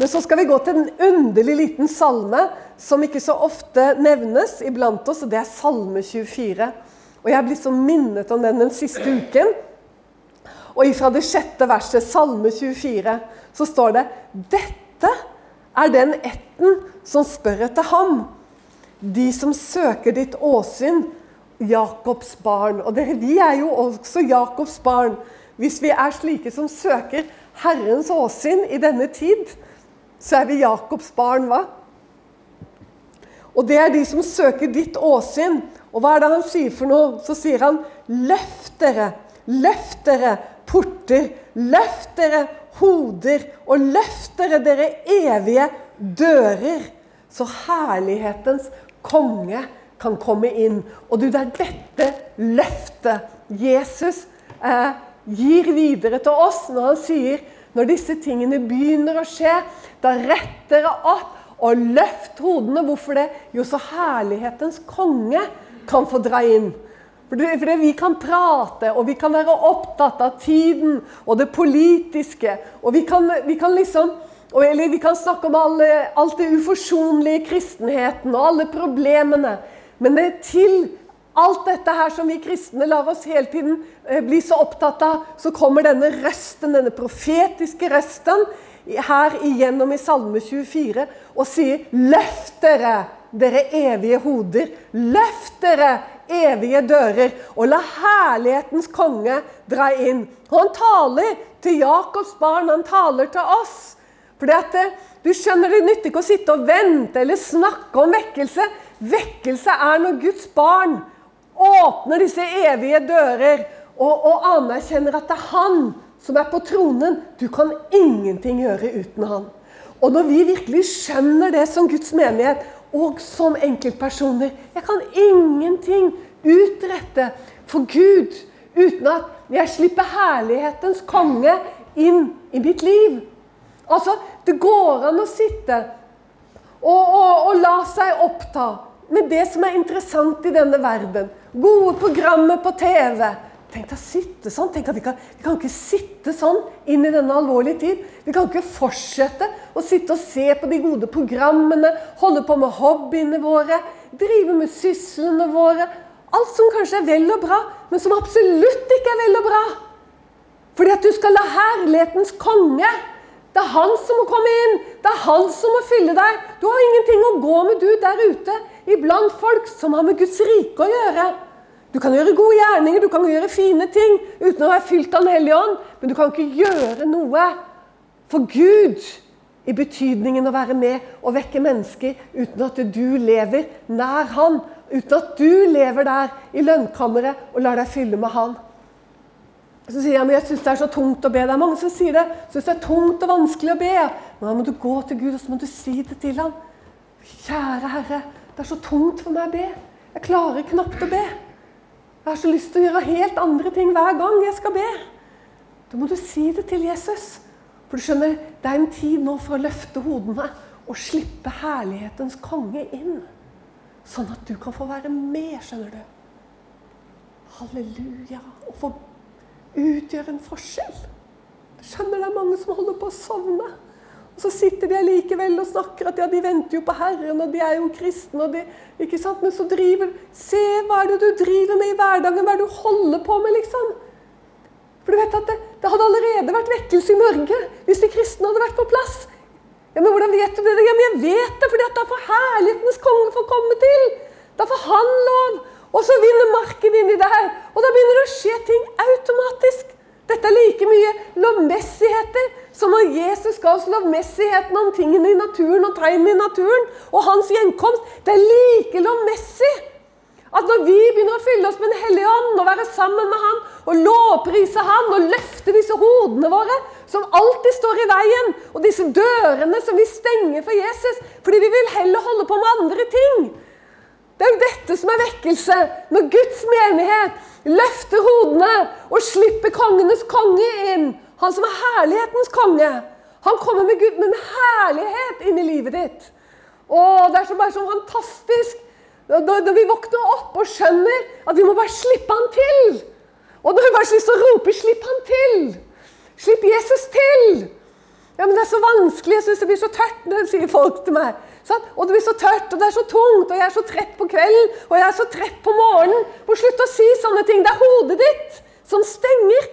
Men så skal vi gå til en underlig liten salme som ikke så ofte nevnes iblant oss, og det er Salme 24. Og Jeg er blitt så minnet om den den siste uken. Og ifra det sjette verset, Salme 24, så står det Dette er den etten som spør etter ham. De som søker ditt åsyn, Jakobs barn. Og dere, vi er jo også Jakobs barn. Hvis vi er slike som søker Herrens åsyn i denne tid, så er vi Jakobs barn, hva? Og det er de som søker ditt åsyn. Og hva er det han sier for noe? Så sier han løft dere, løft dere, porter, løft dere, hoder, og løft dere, dere evige dører, så herlighetens konge kan komme inn. Og du, det er dette løftet Jesus eh, gir videre til oss når han sier når disse tingene begynner å skje, da rett dere opp og løft hodene. Hvorfor det? Jo, så herlighetens konge kan få dra inn. Fordi Vi kan prate, og vi kan være opptatt av tiden og det politiske. Og vi kan, vi kan liksom eller vi kan snakke om alle, alt det uforsonlige kristenheten og alle problemene. Men det er til alt dette her som vi kristne lar oss hele tiden eh, bli så opptatt av, så kommer denne røsten, denne profetiske røsten her igjennom i Salme 24 og sier Løft dere, dere evige hoder. Løft dere, evige dører. Og la herlighetens konge dra inn. Og han taler til Jakobs barn, han taler til oss. Fordi at det, du skjønner, Det nytter ikke å sitte og vente eller snakke om vekkelse. Vekkelse er når Guds barn åpner disse evige dører og, og anerkjenner at det er Han som er på tronen. Du kan ingenting gjøre uten Han. Og når vi virkelig skjønner det som Guds menighet og som enkeltpersoner Jeg kan ingenting utrette for Gud uten at jeg slipper herlighetens konge inn i mitt liv. Altså, Det går an å sitte og, og, og la seg oppta med det som er interessant i denne verden. Gode programmer på TV. Tenk deg å sitte sånn. Tenk at vi kan, vi kan ikke sitte sånn inn i denne alvorlige tid. Vi kan ikke fortsette å sitte og se på de gode programmene, holde på med hobbyene våre, drive med syslene våre. Alt som kanskje er vel og bra, men som absolutt ikke er vel og bra. Fordi at du skal la herlighetens konge det er han som må komme inn. Det er han som må fylle deg. Du har ingenting å gå med, du, der ute iblant folk som har med Guds rike å gjøre. Du kan gjøre gode gjerninger, du kan gjøre fine ting uten å være fylt av Den hellige ånd, men du kan ikke gjøre noe for Gud i betydningen å være med og vekke mennesker uten at du lever nær Han. Uten at du lever der i lønnkammeret og lar deg fylle med Han. Så sier jeg men jeg syns det er så tungt å be. Det er mange som sier det. Syns det er tungt og vanskelig å be. Men da må du gå til Gud og så må du si det til ham. Kjære Herre, det er så tungt for meg å be. Jeg klarer knapt å be. Jeg har så lyst til å gjøre helt andre ting hver gang jeg skal be. Da må du si det til Jesus. For du skjønner, det er en tid nå for å løfte hodene og slippe herlighetens konge inn. Sånn at du kan få være med, skjønner du. Halleluja. Og få utgjøre en forskjell. Du skjønner det er mange som holder på å sovne. Så sitter de likevel og snakker at ja, de venter jo på Herren, og de er jo kristne. de, ikke sant? Men så driver Se, hva er det du driver med i hverdagen? Hva er det du holder på med, liksom? For du vet at det, det hadde allerede vært vekkelse i Norge hvis de kristne hadde vært på plass. Ja, Men hvordan vet du det? Ja, men jeg vet det, fordi at da får herlighetens konge få komme til. Da får han lov. Og så vinner marken inni der. Og da begynner det å skje ting automatisk. Dette er like mye lovmessigheter som når Jesus ga oss lovmessigheten om tingene i naturen og tegnene i naturen og hans gjenkomst. Det er like lovmessig at når vi begynner å fylle oss med Den hellige ånd og være sammen med Han og lovprise Han og løfte disse hodene våre som alltid står i veien, og disse dørene som vi stenger for Jesus fordi vi vil heller holde på med andre ting det er jo dette som er vekkelse. Når Guds menighet løfter hodene og slipper kongenes konge inn. Han som er herlighetens konge. Han kommer med, Gud, med herlighet inn i livet ditt. Å, det er så bare så fantastisk når vi våkner opp og skjønner at vi må bare slippe han til. Og når har vi bare lyst til å rope 'slipp han til'. Slipp Jesus til. Ja, men det er så vanskelig, jeg syns det blir så tørt, det sier folk til meg. Sånn? Og det blir så tørt, og det er så tungt, og jeg er så trett på kvelden, og jeg er så trett på morgenen. Og slutt å si sånne ting. Det er hodet ditt som stenger.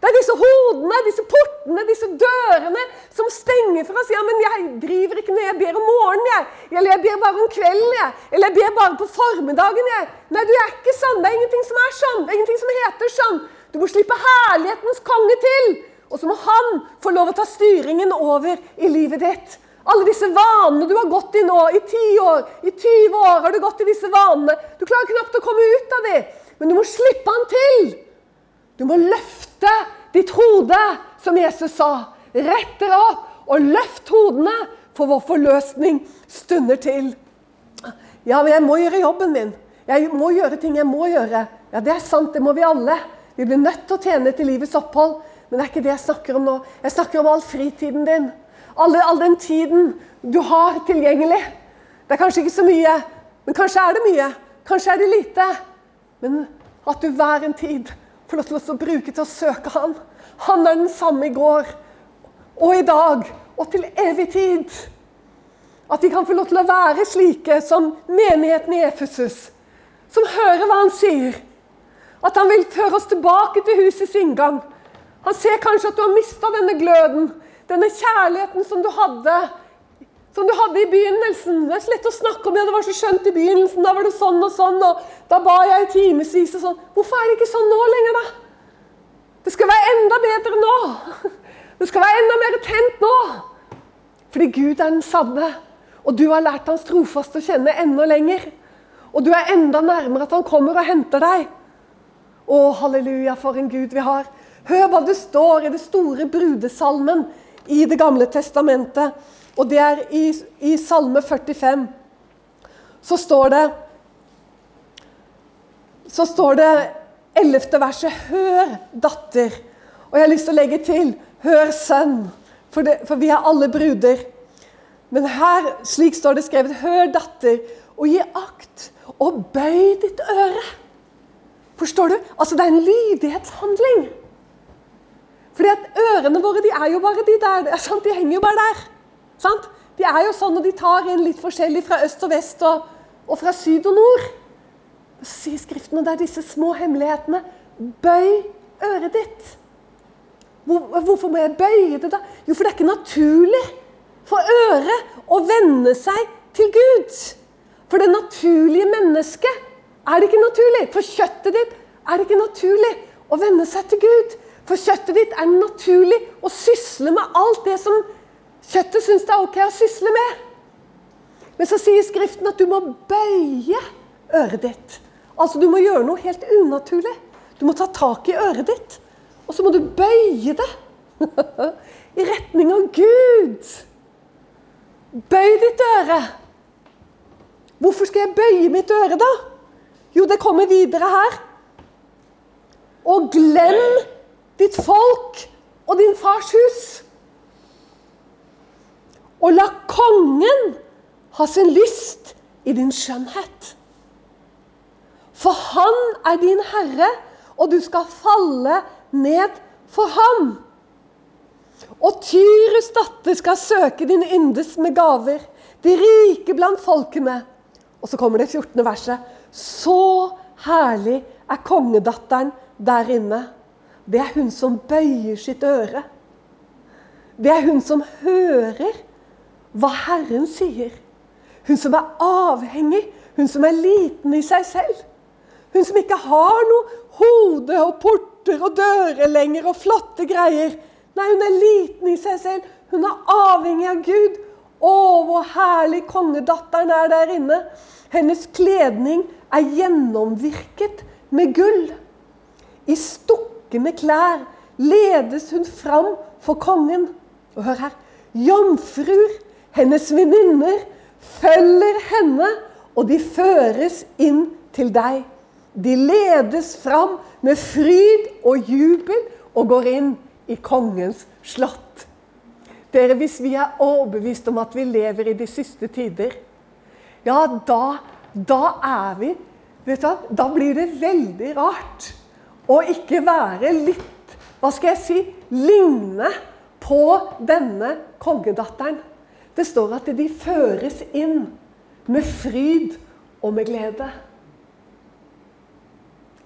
Det er disse hodene, disse portene, disse dørene som stenger for oss. Ja, men jeg driver ikke når jeg ber om morgenen, jeg. Eller jeg ber bare om kvelden, jeg. Eller jeg ber bare på formiddagen, jeg. Nei, du er ikke sånn. Det er ingenting som er sånn. Det er ingenting som heter sånn. Du må slippe herlighetens konge til. Og så må han få lov å ta styringen over i livet ditt. Alle disse vanene du har gått i nå, i 10 år, i 20 år har du gått i disse vanene. Du klarer knapt å komme ut av dem, men du må slippe han til. Du må løfte ditt hode, som Jesus sa. Rett dere opp og løft hodene, for vår forløsning stunder til. Ja, men jeg må gjøre jobben min. Jeg må gjøre ting jeg må gjøre. Ja, det er sant, det må vi alle. Vi blir nødt til å tjene til livets opphold. Men det er ikke det jeg snakker om nå. Jeg snakker om all fritiden din. All, all den tiden du har tilgjengelig. Det er kanskje ikke så mye, men kanskje er det mye. Kanskje er det lite. Men at du hver en tid får lov til å bruke til å søke Han. Han er den samme i går og i dag og til evig tid. At vi kan få lov til å være slike som menigheten i Efesus, som hører hva han sier. At han vil føre oss tilbake til husets inngang. Han ser kanskje at du har mista denne gløden, denne kjærligheten som du hadde som du hadde i begynnelsen. Det er så lett å snakke om ja, det var så skjønt i begynnelsen. Da var det sånn og sånn, og da ba jeg i timevis og sånn. Hvorfor er det ikke sånn nå lenger, da? Det skal være enda bedre nå. Det skal være enda mer tent nå. Fordi Gud er den samme. Og du har lært hans trofast å kjenne enda lenger. Og du er enda nærmere at han kommer og henter deg. Å, halleluja, for en Gud vi har. Hør hva det står i det store brudesalmen i Det gamle testamentet. Og det er i, i Salme 45. Så står det Så står det ellevte verset Hør, datter. Og jeg har lyst til å legge til Hør, sønn. For, det, for vi er alle bruder. Men her, slik står det skrevet, hør, datter, og gi akt, og bøy ditt øre. Forstår du? Altså, det er en lydighetshandling. Fordi at ørene våre de er jo bare de der. De henger jo bare der. Sant? De er jo sånn, og de tar inn litt forskjellig fra øst og vest og, og fra syd og nord. Så sier Skriften, og det er disse små hemmelighetene. Bøy øret ditt. Hvor, hvorfor må jeg bøye det, da? Jo, for det er ikke naturlig for øret å venne seg til Gud. For det naturlige mennesket er det ikke naturlig. For kjøttet ditt er det ikke naturlig å venne seg til Gud. For kjøttet ditt er det naturlig å sysle med alt det som kjøttet syns det er ok å sysle med. Men så sier Skriften at du må bøye øret ditt. Altså du må gjøre noe helt unaturlig. Du må ta tak i øret ditt, og så må du bøye det i retning av Gud. Bøy ditt øre. Hvorfor skal jeg bøye mitt øre, da? Jo, det kommer videre her. Og glem ditt folk og din fars hus. Og la kongen ha sin lyst i din skjønnhet. For han er din herre, og du skal falle ned for ham. Og Tyrus datter skal søke din yndes med gaver, de rike blant folkene. Og så kommer det 14. verset. Så herlig er kongedatteren der inne. Det er hun som bøyer sitt øre. Det er hun som hører hva Herren sier. Hun som er avhengig, hun som er liten i seg selv. Hun som ikke har noe hode og porter og dører lenger og flotte greier. Nei, hun er liten i seg selv. Hun er avhengig av Gud. Å, hvor herlig kongedatteren er der inne. Hennes kledning er gjennomvirket med gull. I stukkende klær ledes hun fram for kongen. Og hør her Jomfruer, hennes venninner, følger henne, og de føres inn til deg. De ledes fram med fryd og jubel og går inn i kongens slott. Dere, Hvis vi er overbevist om at vi lever i de siste tider, ja, da, da er vi vet du, Da blir det veldig rart å ikke være litt Hva skal jeg si? Ligne på denne kongedatteren. Det står at de føres inn med fryd og med glede.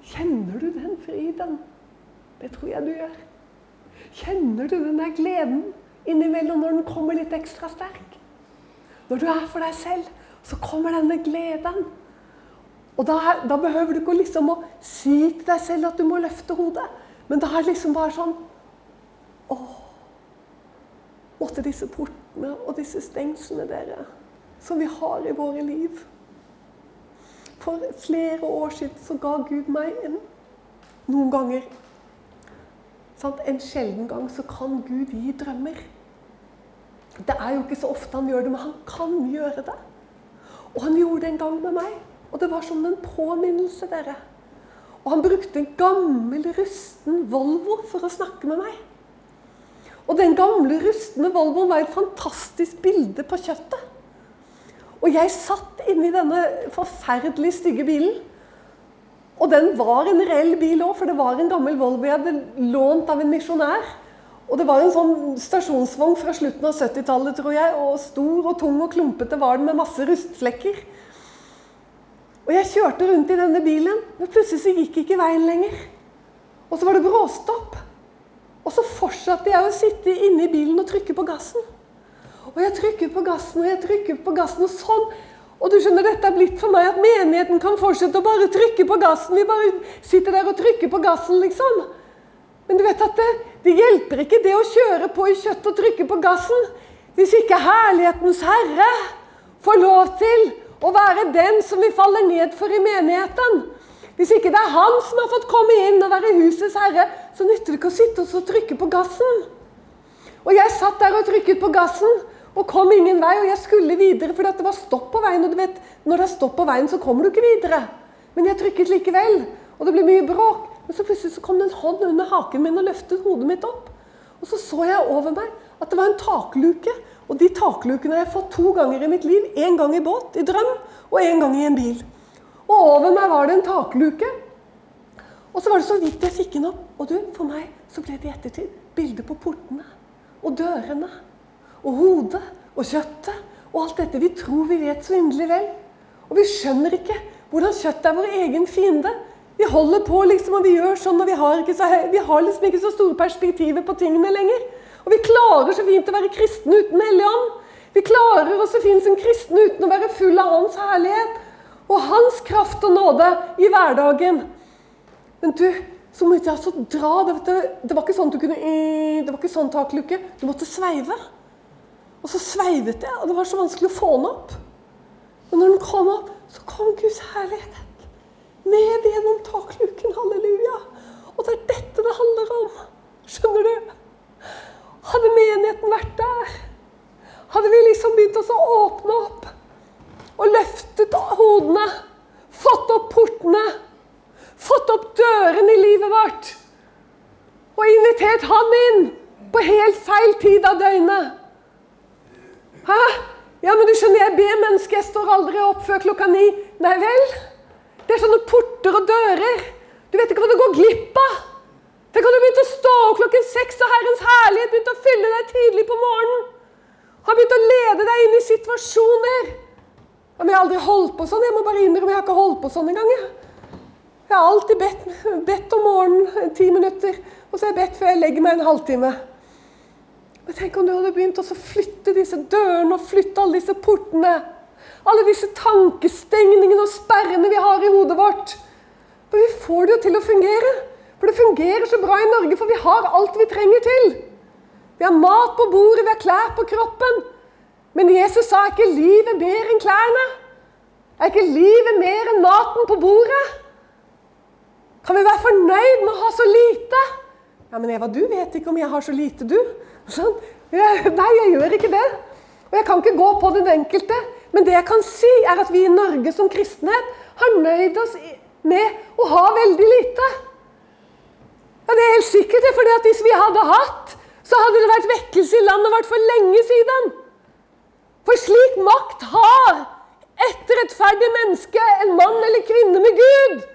Kjenner du den fryden? Det tror jeg du gjør. Kjenner du den der gleden innimellom når den kommer litt ekstra sterk? Når du er for deg selv, så kommer denne gleden. Og da, da behøver du ikke liksom å si til deg selv at du må løfte hodet. Men da er det liksom bare sånn Å, til disse portene og disse stengslene, dere, som vi har i våre liv For flere år siden så ga Gud meg en Noen ganger sant? En sjelden gang så kan Gud gi drømmer. Det er jo ikke så ofte han gjør det, men han kan gjøre det. Og han gjorde det en gang med meg. Og det var som en påminnelse, dere. Og han brukte en gammel, rusten Volvo for å snakke med meg. Og den gamle, rustne Volvoen var et fantastisk bilde på kjøttet. Og jeg satt inni denne forferdelig stygge bilen. Og den var en reell bil òg, for det var en gammel Volvo jeg hadde lånt av en misjonær. Og det var en sånn stasjonsvogn fra slutten av 70-tallet, tror jeg. Og stor og tung og klumpete var den med masse rustflekker. Og jeg kjørte rundt i denne bilen, men plutselig så gikk ikke veien lenger. Og så var det bråstopp. Og så fortsatte jeg å sitte inne i bilen og trykke på gassen. Og jeg trykker på gassen og jeg trykker på gassen, og sånn. Og du skjønner, dette er blitt for meg at menigheten kan fortsette å bare trykke på gassen. Vi bare sitter der og trykker på gassen, liksom. Men du vet at det, det hjelper ikke det å kjøre på i kjøttet og trykke på gassen hvis ikke herlighetens herre får lov til å være den som vi faller ned for i menigheten. Hvis ikke det er han som har fått komme inn og være husets herre, så nytter det ikke å sitte og trykke på gassen. Og jeg satt der og trykket på gassen og kom ingen vei. Og jeg skulle videre, for det var stopp på veien. Og du vet, når det er stopp på veien, så kommer du ikke videre. Men jeg trykket likevel. Og det ble mye bråk. Men så plutselig så kom det en hånd under haken min og løftet hodet mitt opp. Og så så jeg over meg at det var en takluke. Og de taklukene har jeg fått to ganger i mitt liv. Én gang i båt, i drøm, og én gang i en bil. Og over meg var det en takluke. Og så var det så vidt jeg fikk den opp. Og du, for meg så ble det i ettertid bilder på portene og dørene og hodet og kjøttet og alt dette vi tror vi vet så inderlig vel. Og vi skjønner ikke hvordan kjøttet er vår egen fiende. Vi holder på liksom, og vi gjør sånn, og vi har, så, vi har liksom ikke så store perspektiver på tingene lenger. Og vi klarer så fint å være kristne uten Hellig Ånd. Vi klarer oss så fint som kristne uten å være full av Hans herlighet og Hans kraft og nåde i hverdagen. Men du, så måtte jeg altså dra. Det, det, var ikke sånn du kunne Det var ikke sånn taklukke. Du måtte sveive. Og så sveivet jeg, og det var så vanskelig å få den opp. Men når den kom opp, så kom Guds herlighet ned gjennom takluken. Halleluja. Og det er dette det handler om. Skjønner du? Hadde menigheten vært der, hadde vi liksom begynt å åpne opp og løftet hodene, fått opp portene, fått opp dørene i livet vårt og invitert han inn på helt feil tid av døgnet. Hæ? Ja, men du skjønner, jeg ber mennesker, jeg står aldri opp før klokka ni. Nei vel? Det er sånne porter og dører. Du vet ikke hva du går glipp av. Tenk om du begynte å stå opp klokken seks, og Herrens herlighet begynte å fylle deg tidlig på morgenen. Har begynt å lede deg inn i situasjoner. Men jeg har aldri holdt på sånn. Jeg må bare innrømme jeg har ikke holdt på sånn engang. Jeg. Jeg har alltid bedt, bedt om morgenen ti minutter, og så har jeg bedt før jeg legger meg en halvtime. Men tenk om du hadde begynt å flytte disse dørene og flytte alle disse portene. Alle disse tankestengningene og sperrene vi har i hodet vårt. For vi får det jo til å fungere. For det fungerer så bra i Norge, for vi har alt vi trenger til. Vi har mat på bordet, vi har klær på kroppen. Men Jesus sa ikke livet mer enn klærne. Er ikke livet mer enn maten på bordet? Kan vi være fornøyd med å ha så lite? Ja, men Eva, du vet ikke om jeg har så lite, du. Sånn. Jeg, nei, jeg gjør ikke det. Og jeg kan ikke gå på den enkelte. Men det jeg kan si, er at vi i Norge som kristenhet har nøyd oss med å ha veldig lite. Ja, Det er helt sikkert, det. For hvis vi hadde hatt, så hadde det vært vekkelse i landet vårt for lenge siden. For slik makt har et rettferdig menneske, en mann eller kvinne, med Gud.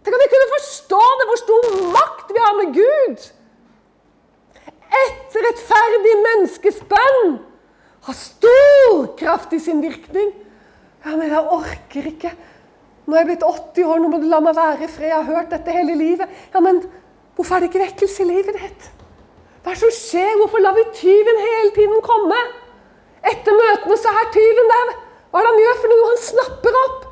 Tenk at vi kunne forstå det, hvor stor makt vi har med Gud. et rettferdig menneskes bønn har stor kraft i sin virkning. Ja, men jeg orker ikke. Nå er jeg blitt 80 år, nå må du la meg være i fred. Jeg har hørt dette hele livet. Ja, men hvorfor er det ikke vekkelse i livet ditt? Hva er det som skjer? Hvorfor lar vi tyven hele tiden komme? Etter møtene så er tyven der. Hva er det han gjør for noe? Han snapper opp.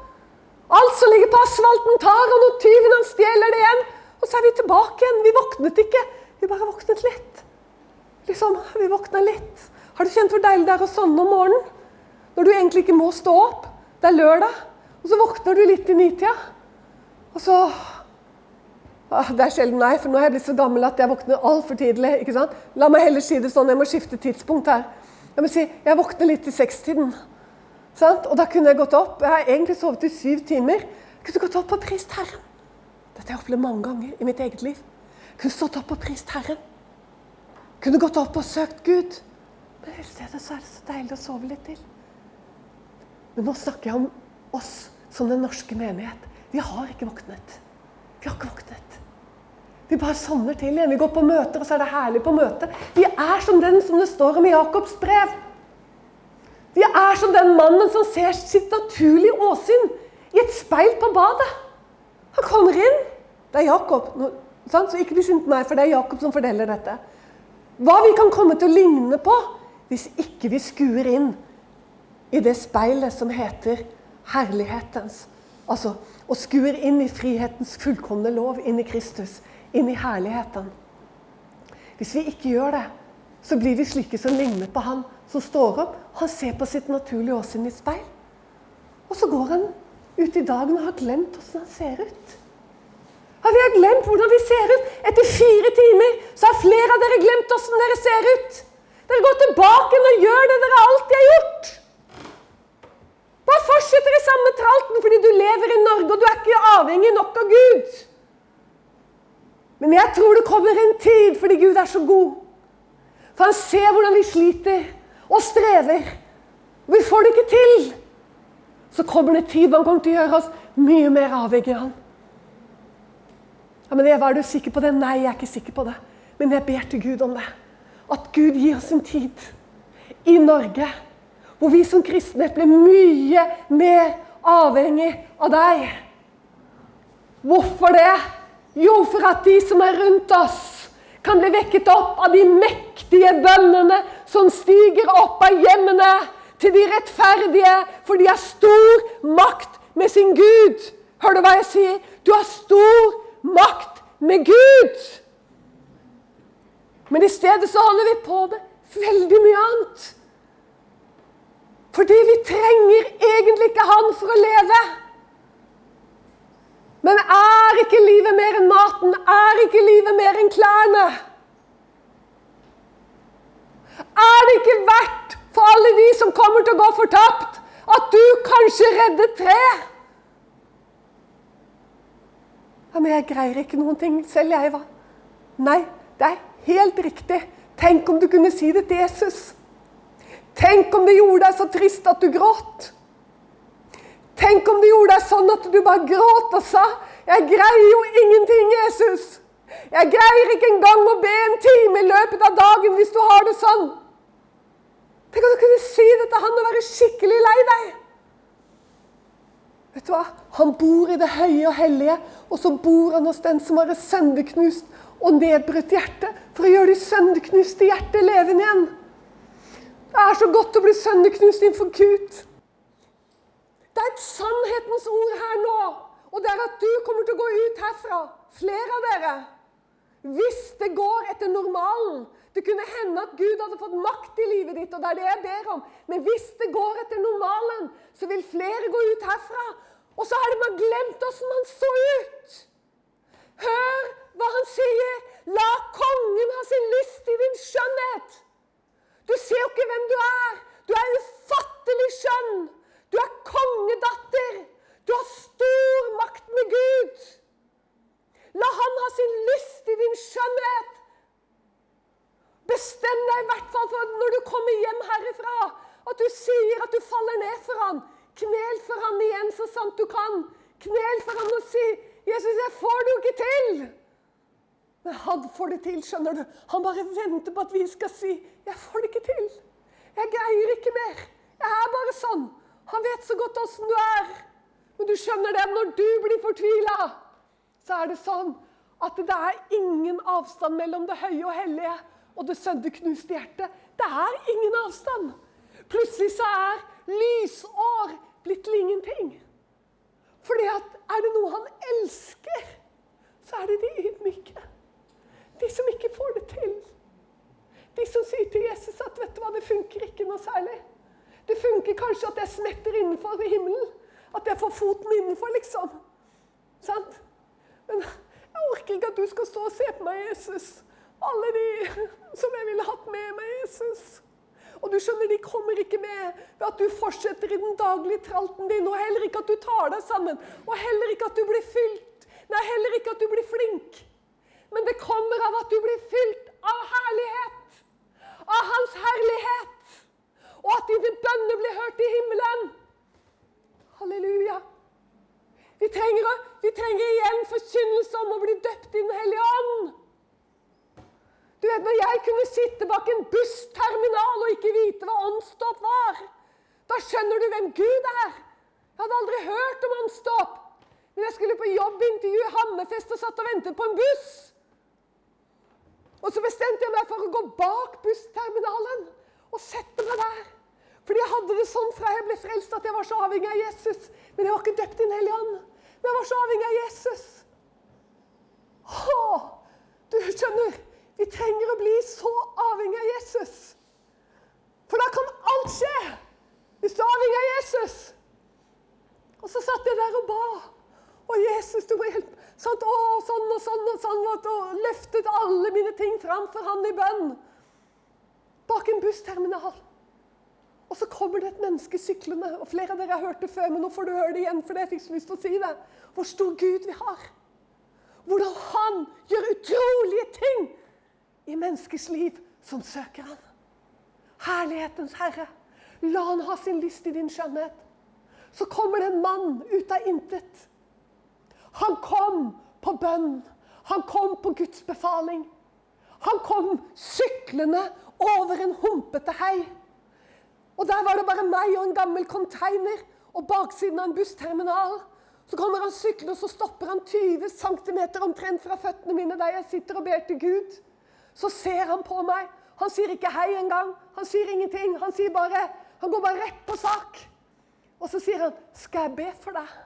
Alt som ligger på asfalten, tar han, og tyven han stjeler det igjen. Og så er vi tilbake igjen. Vi våknet ikke. Vi bare våknet litt. Liksom, vi våkna litt. Har du kjent hvor deilig det er å sovne om morgenen? Når du egentlig ikke må stå opp. Det er lørdag. Og så våkner du litt i nitida. Og så ah, Det er sjelden nei, for nå er jeg blitt så gammel at jeg våkner altfor tidlig. ikke sant? La meg heller si det sånn, jeg må skifte tidspunkt her. Jeg må si, jeg våkner litt i sekstiden. Og da kunne jeg gått opp. Jeg har egentlig sovet i syv timer. Jeg kunne gått opp og prist Herren. Dette har jeg opplevd mange ganger i mitt eget liv. Jeg kunne stått opp og prist Herren. Jeg kunne gått opp og søkt Gud. Men i stedet så er det så deilig å sove litt til. Men nå snakker jeg om oss som den norske menighet. Vi har ikke våknet. Vi har ikke våknet. Vi bare sovner til igjen. Vi går på møter, og så er det herlig på møtet. Vi er som den som det står om i Jakobs brev. Vi er som den mannen som ser sitt naturlige åsyn i et speil på badet. Han kommer inn. Det er Jakob. Så ikke bli sint på meg, for det er Jakob som fordeler dette. Hva vi kan komme til å ligne på hvis ikke vi skuer inn i det speilet som heter herlighetens. Altså og skuer inn i frihetens fullkomne lov, inn i Kristus, inn i herligheten. Hvis vi ikke gjør det, så blir vi slike som ligner på han som står opp. Han ser på sitt naturlige åsyn i speil. Og så går han ut i dagen og har glemt hvordan han ser ut. Ja, vi har glemt hvordan vi ser ut. Etter fire timer så har flere av dere glemt hvordan dere ser ut. Dere går tilbake og gjør det dere alltid har gjort. Bare fortsetter i samme tralten fordi du lever i Norge og du er ikke avhengig nok av Gud. Men jeg tror det kommer en tid fordi Gud er så god. For han ser hvordan vi sliter og strever. Og vi får det ikke til. Så kommer det tid man kommer til å gjøre oss mye mer avhengig av han. Ja, men Eva, er du sikker på det? Nei, jeg er ikke sikker på det. Men jeg ber til Gud om det. At Gud gir oss en tid i Norge hvor vi som kristne blir mye mer avhengig av deg. Hvorfor det? Jo, for at de som er rundt oss, kan bli vekket opp av de mektige bønnene som stiger opp av hjemmene til de rettferdige, for de har stor makt med sin Gud. Hører du hva jeg sier? Du har stor makt med Gud. Men i stedet så holder vi på med veldig mye annet. Fordi vi trenger egentlig ikke han for å leve. Men er ikke livet mer enn maten? Er ikke livet mer enn klærne? Er det ikke verdt for alle de som kommer til å gå fortapt, at du kanskje redder tre? Ja, men jeg greier ikke noen ting selv, jeg, hva? Nei, det er helt riktig. Tenk om du kunne si det til Jesus. Tenk om det gjorde deg så trist at du gråt. Tenk om det gjorde deg sånn at du bare gråt og sa 'Jeg greier jo ingenting, Jesus'. 'Jeg greier ikke engang å be en time i løpet av dagen hvis du har det sånn'. Tenk om du kunne si det til han og være skikkelig lei deg. Vet du hva? Han bor i det høye og hellige, og så bor han hos den som har et sønderknust og nedbrutt hjerte, for å gjøre de sønderknuste hjertet levende igjen. Det er så godt å bli sønderknust innenfor Gud. Det er et sannhetens ord her nå. Og det er at du kommer til å gå ut herfra, flere av dere, hvis det går etter normalen. Det kunne hende at Gud hadde fått makt i livet ditt, og det er det jeg ber om. Men hvis det går etter normalen, så vil flere gå ut herfra. Og så har bare glemt åssen han så ut. Hør hva han sier. La kongen ha sin lyst i din skjønnhet. Du ser jo ikke hvem du er. Du er ufattelig skjønn. Du er kongedatter. Du har stor makt med Gud. La han ha sin lyst i din skjønnhet. Bestem deg i hvert fall for når du kommer hjem herifra, at du sier at du faller ned for han. Knel for han igjen så sant du kan. Knel for han og si 'Jesus, jeg får det jo ikke til'. Men han får det til, skjønner du. Han bare venter på at vi skal si 'Jeg får det ikke til'. Jeg greier ikke mer. Jeg er bare sånn. Han vet så godt åssen du er. Men du skjønner det, når du blir fortvila, så er det sånn at det er ingen avstand mellom det høye og hellige og det sønderknuste hjertet. Det er ingen avstand. Plutselig så er lysår blitt til ingenting. Fordi er det noe han elsker, så er det de ydmyke. De som ikke får det til. De som sier til Jesus at vet du hva, det funker ikke noe særlig. Det funker kanskje at jeg smetter innenfor himmelen. At jeg får foten innenfor, liksom. Sant? Men jeg orker ikke at du skal stå og se på meg, Jesus. Alle de som jeg ville hatt med meg, Jesus. Og du skjønner, de kommer ikke med ved at du fortsetter i den daglige tralten din, og heller ikke at du tar deg sammen, og heller ikke at du blir fylt. Nei, heller ikke at du blir flink. Men det kommer av at du blir fylt av herlighet. Av Hans herlighet. Og at dine bønner blir hørt i himmelen. Halleluja. Vi trenger, vi trenger igjen forkynnelse om å bli døpt i Den hellige ånd. Du vet, Når jeg kunne sitte bak en bussterminal og ikke vite hva åndsdåp var, da skjønner du hvem Gud er. Jeg hadde aldri hørt om åndsdåp. Men jeg skulle på jobbintervju i Hammerfest og satt og ventet på en buss. Og så bestemte jeg meg for å gå bak bussterminalen og sette meg der. Fordi jeg hadde det sånn fra jeg ble frelst at jeg var så avhengig av Jesus. Men jeg var ikke døpt i Den hellige ånd. Men jeg var så avhengig av Jesus. Åh, du skjønner, vi trenger å bli så avhengig av Jesus. For da kan alt skje hvis du er avhengig av Jesus. Og så satt jeg der og ba. Og Jesus, du må hjelpe. Sånn, og sånn og sånn og sånn. Og løftet alle mine ting fram for han i bønn. Bak en bussterminal. Og så kommer det et menneske syklende. Og flere av dere har hørt det før, men nå får du høre det igjen. for jeg fikk så lyst til å si det. Hvor stor Gud vi har. Hvordan han gjør utrolige ting i menneskers liv som søker han. Herlighetens herre. La han ha sin lyst i din skjønnhet. Så kommer det en mann ut av intet. Han kom på bønn. Han kom på Guds befaling. Han kom syklende over en humpete hei. Og der var det bare meg og en gammel container og baksiden av en bussterminal. Så kommer han syklende, og så stopper han 20 cm omtrent fra føttene mine der jeg sitter og ber til Gud. Så ser han på meg. Han sier ikke hei engang. Han sier ingenting. Han, sier bare, han går bare rett på sak. Og så sier han, 'Skal jeg be for deg?'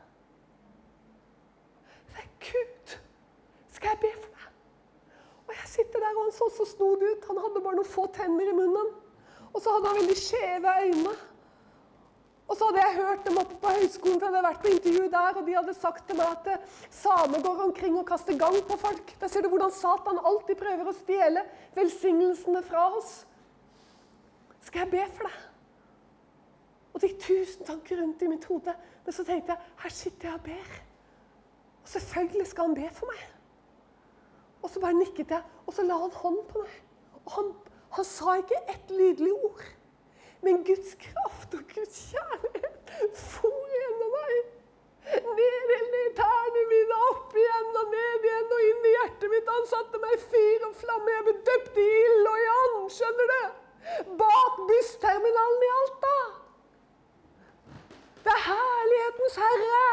Det er Gud. Skal jeg be for deg? Og jeg sitter der, og han så så snodig ut. Han hadde bare noen få tenner i munnen. Og så hadde han veldig skjeve øyne. Og så hadde jeg hørt dem oppe på høyskolen, for jeg hadde vært på intervju der, og de hadde sagt til meg at eh, samer går omkring og kaster gang på folk. Der ser du hvordan Satan alltid prøver å stjele velsignelsene fra oss. Skal jeg be for deg? Og det gikk tusen tanker rundt i mitt hode. Men så tenkte jeg her sitter jeg og ber. Og selvfølgelig skal han be for meg. Og så bare nikket jeg, og så la han hånd på meg. Og han, han sa ikke ett lydelig ord. Men Guds kraft og Guds kjærlighet for gjennom meg. Ned i tærne mine, opp igjen og ned igjen og inn i hjertet mitt. Han satte meg i fyr og flamme. Jeg ble døpt i ild og i and, skjønner du? Bak bussterminalen i Alta. Det er herlighetens herre.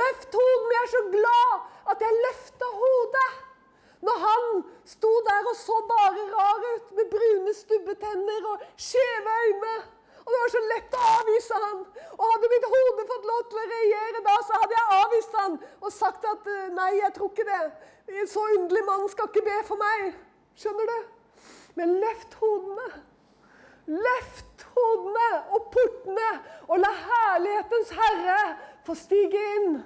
Løft hodet. Jeg er så glad at jeg løfta hodet. Når han sto der og så bare rar ut med brune stubbetenner og skjeve øyne. Og det var så lett å avvise han. Og hadde mitt hode fått lov til å regjere da, så hadde jeg avvist han og sagt at eh, nei, jeg tror ikke det. En så mann skal ikke be for meg. Skjønner du? Men løft hodene. Løft hodene og portene, og la herlighetens herre få stige inn.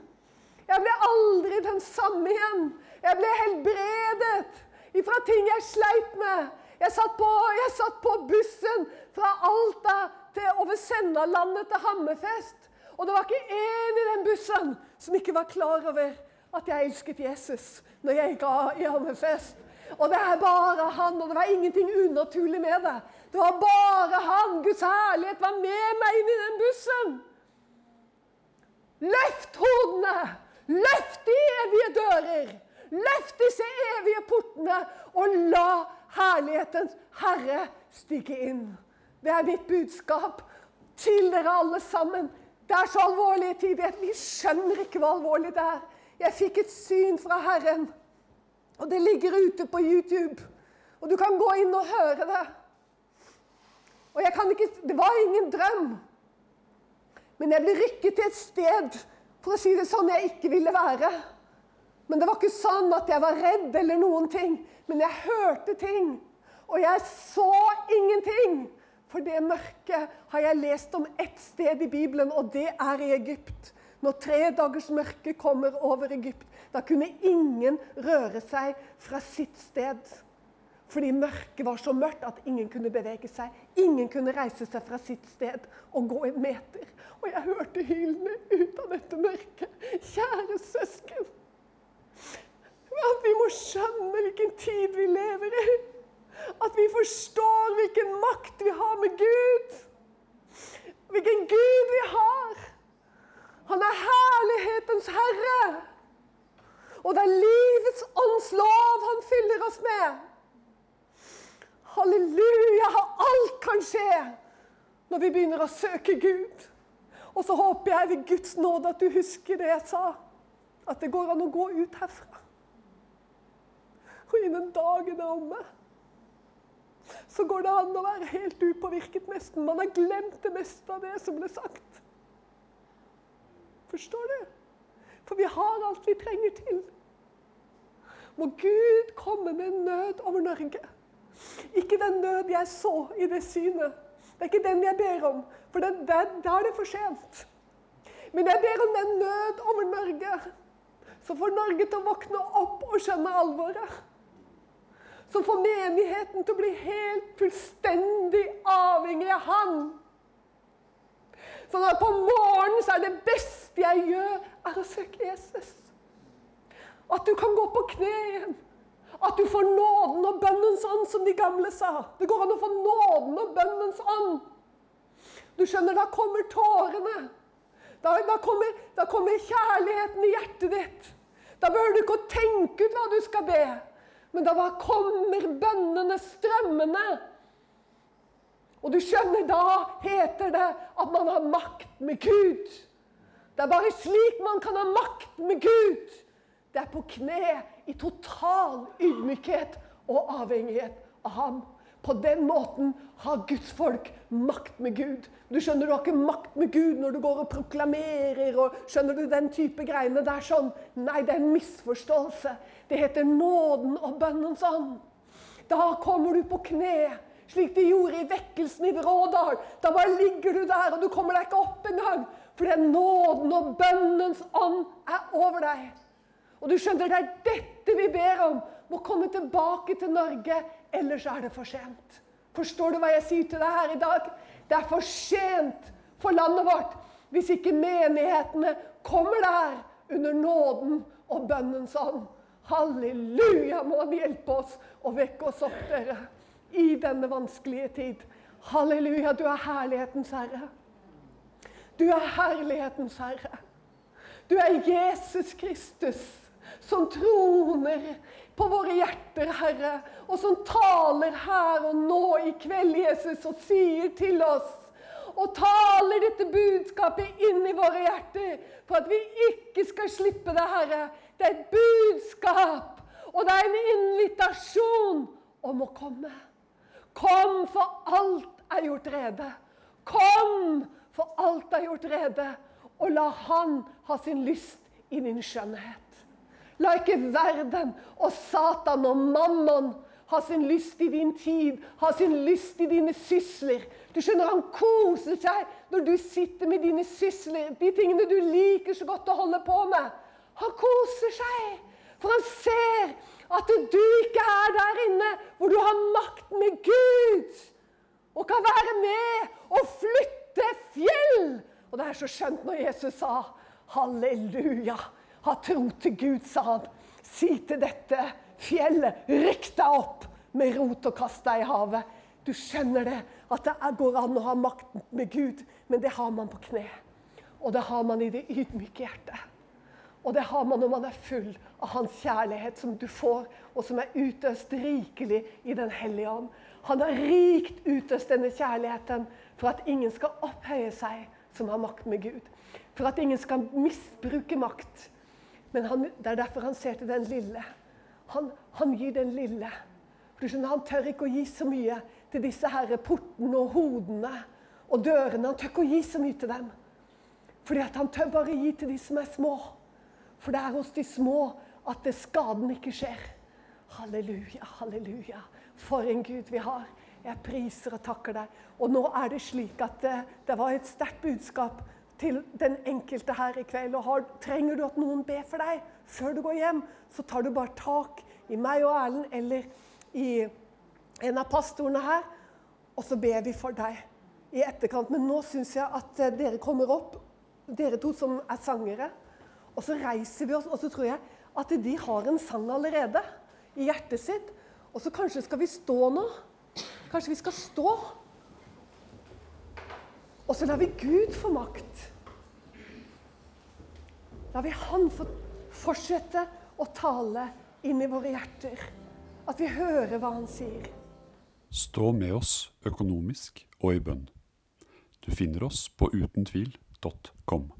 Jeg ble aldri den samme igjen. Jeg ble helbredet ifra ting jeg sleit med. Jeg satt på, jeg satt på bussen fra Alta til over Sennalandet til Hammerfest. Og det var ikke én i den bussen som ikke var klar over at jeg elsket Jesus når jeg gikk av i Hammerfest. Og det er bare han, og det var ingenting unaturlig med det. Det var bare han. Guds herlighet var med meg inn i den bussen. Løft hodene! Løft de evige dører! Løft disse evige portene og la herlighetens Herre stige inn. Det er mitt budskap til dere alle sammen. Det er så alvorlige tider. Vi skjønner ikke hvor alvorlig det er. Jeg fikk et syn fra Herren, og det ligger ute på YouTube. Og du kan gå inn og høre det. Og jeg kan ikke Det var ingen drøm. Men jeg ble rykket til et sted, for å si det sånn, jeg ikke ville være. Men det var ikke sånn at jeg var redd eller noen ting. Men jeg hørte ting. Og jeg så ingenting. For det mørket har jeg lest om ett sted i Bibelen, og det er i Egypt. Når tre dagers mørke kommer over Egypt, da kunne ingen røre seg fra sitt sted. Fordi mørket var så mørkt at ingen kunne bevege seg. Ingen kunne reise seg fra sitt sted og gå en meter. Og jeg hørte hylene ut av dette mørket. Kjære søsken. At vi må skjønne hvilken tid vi lever i. At vi forstår hvilken makt vi har med Gud. Hvilken Gud vi har. Han er herlighetens herre. Og det er livets ånds lov han fyller oss med. Halleluja! Alt kan skje når vi begynner å søke Gud. Og så håper jeg ved Guds nåde at du husker det jeg sa. At det går an å gå ut herfra. Og innen dagen er omme så går det an å være helt upåvirket nesten. Man har glemt det meste av det som ble sagt. Forstår du? For vi har alt vi trenger til. Må Gud komme med nød over Norge. Ikke den nød jeg så i det synet. Det er ikke den jeg ber om, for da er det for sent. Men jeg ber om den nød over Norge, som får Norge til å våkne opp og skjønne alvoret som får menigheten til å bli helt fullstendig avhengig av Han. At på morgenen så er det beste jeg gjør, er å søke Jesus. At du kan gå på kne igjen. At du får nåden og bønnens ånd, som de gamle sa. Det går an å få nåden og bønnens ånd. Du skjønner, da kommer tårene. Da, da, kommer, da kommer kjærligheten i hjertet ditt. Da behøver du ikke å tenke ut hva du skal be. Men da kommer bønnene strømmende. Og du skjønner, da heter det at man har makt med Gud. Det er bare slik man kan ha makt med Gud. Det er på kne i total ydmykhet og avhengighet av ham. På den måten har Guds folk makt med Gud. Du skjønner, du har ikke makt med Gud når du går og proklamerer og skjønner du den type greiene. Det er sånn. Nei, det er en misforståelse. Det heter nåden og bønnens ånd. Da kommer du på kne, slik de gjorde i vekkelsen i Vrådal. Da bare ligger du der, og du kommer deg ikke opp engang. For det er nåden og bønnens ånd er over deg. Og du skjønner, det er dette vi ber om. Må komme tilbake til Norge Ellers er det for sent. Forstår du hva jeg sier til deg her i dag? Det er for sent for landet vårt hvis ikke menighetene kommer der under nåden og bønnens ånd. Halleluja, må Han hjelpe oss og vekke oss opp, dere, i denne vanskelige tid. Halleluja, du er herlighetens herre. Du er herlighetens herre. Du er Jesus Kristus som troner på våre hjerter, Herre, og som taler her og nå i kveld, Jesus, og sier til oss og taler dette budskapet inn i våre hjerter for at vi ikke skal slippe det, Herre. Det er et budskap, og det er en invitasjon om å komme. Kom, for alt er gjort rede. Kom, for alt er gjort rede. Og la Han ha sin lyst i din skjønnhet. La ikke verden og Satan og mammon ha sin lyst i din tid, ha sin lyst i dine sysler. Du skjønner, Han koser seg når du sitter med dine sysler, de tingene du liker så godt å holde på med. Han koser seg, for han ser at du ikke er der inne hvor du har makt med Gud og kan være med og flytte fjell. Og det er så skjønt når Jesus sa halleluja. Ha tro til Gud, sa han. Si til dette fjellet, rykk deg opp med rot og kast deg i havet. Du skjønner det, at det går an å ha makten med Gud, men det har man på kne. Og det har man i det ydmyke hjertet. Og det har man når man er full av Hans kjærlighet, som du får, og som er utøst rikelig i Den hellige ånd. Han har rikt utøst denne kjærligheten for at ingen skal opphøye seg som har makt med Gud. For at ingen skal misbruke makt. Men han, det er derfor han ser til den lille. Han, han gir den lille. For du skjønner, Han tør ikke å gi så mye til disse her portene og hodene og dørene. Han tør ikke å gi så mye til dem. Fordi at han tør bare gi til de som er små. For det er hos de små at skaden ikke skjer. Halleluja, halleluja. For en Gud vi har. Jeg priser og takker deg. Og nå er det slik at det, det var et sterkt budskap til den enkelte her i kveld. Og har, trenger du at noen ber for deg før du går hjem, så tar du bare tak i meg og Erlend eller i en av pastorene her, og så ber vi for deg i etterkant. Men nå syns jeg at eh, dere kommer opp, dere to som er sangere. Og så reiser vi oss, og så tror jeg at de har en sang allerede i hjertet sitt. Og så kanskje skal vi stå nå. Kanskje vi skal stå. Og så lar vi Gud få makt. Lar vi Han få fortsette å tale inn i våre hjerter. At vi hører hva Han sier. Stå med oss økonomisk og i bønn. Du finner oss på utentvil.com.